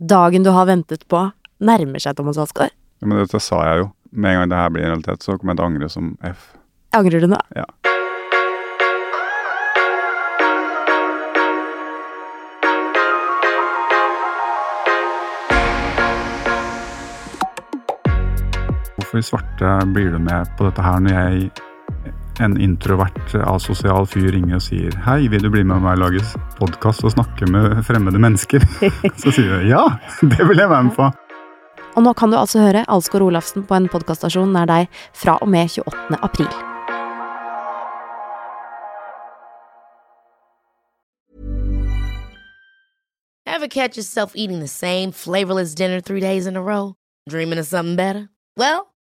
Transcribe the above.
Dagen du har ventet på, nærmer seg, Thomas Alsgaard. Ja, men dette sa jeg jo. Med en gang det her blir en realitet, så kommer jeg til å angre som F. Angrer du nå? Ja. Hvorfor i svarte blir du med på dette her når jeg, en introvert, asosial fyr, ringer og sier Hei, vil du bli med meg og lage podkast og snakke med fremmede mennesker? Så sier jeg ja, det vil jeg være med på. Og nå kan du altså høre Alsgaard Olafsen på en podkaststasjon nær deg fra og med 28. april. Ever catch yourself eating the same flavorless dinner three days in a row? Dreaming of something better? Well,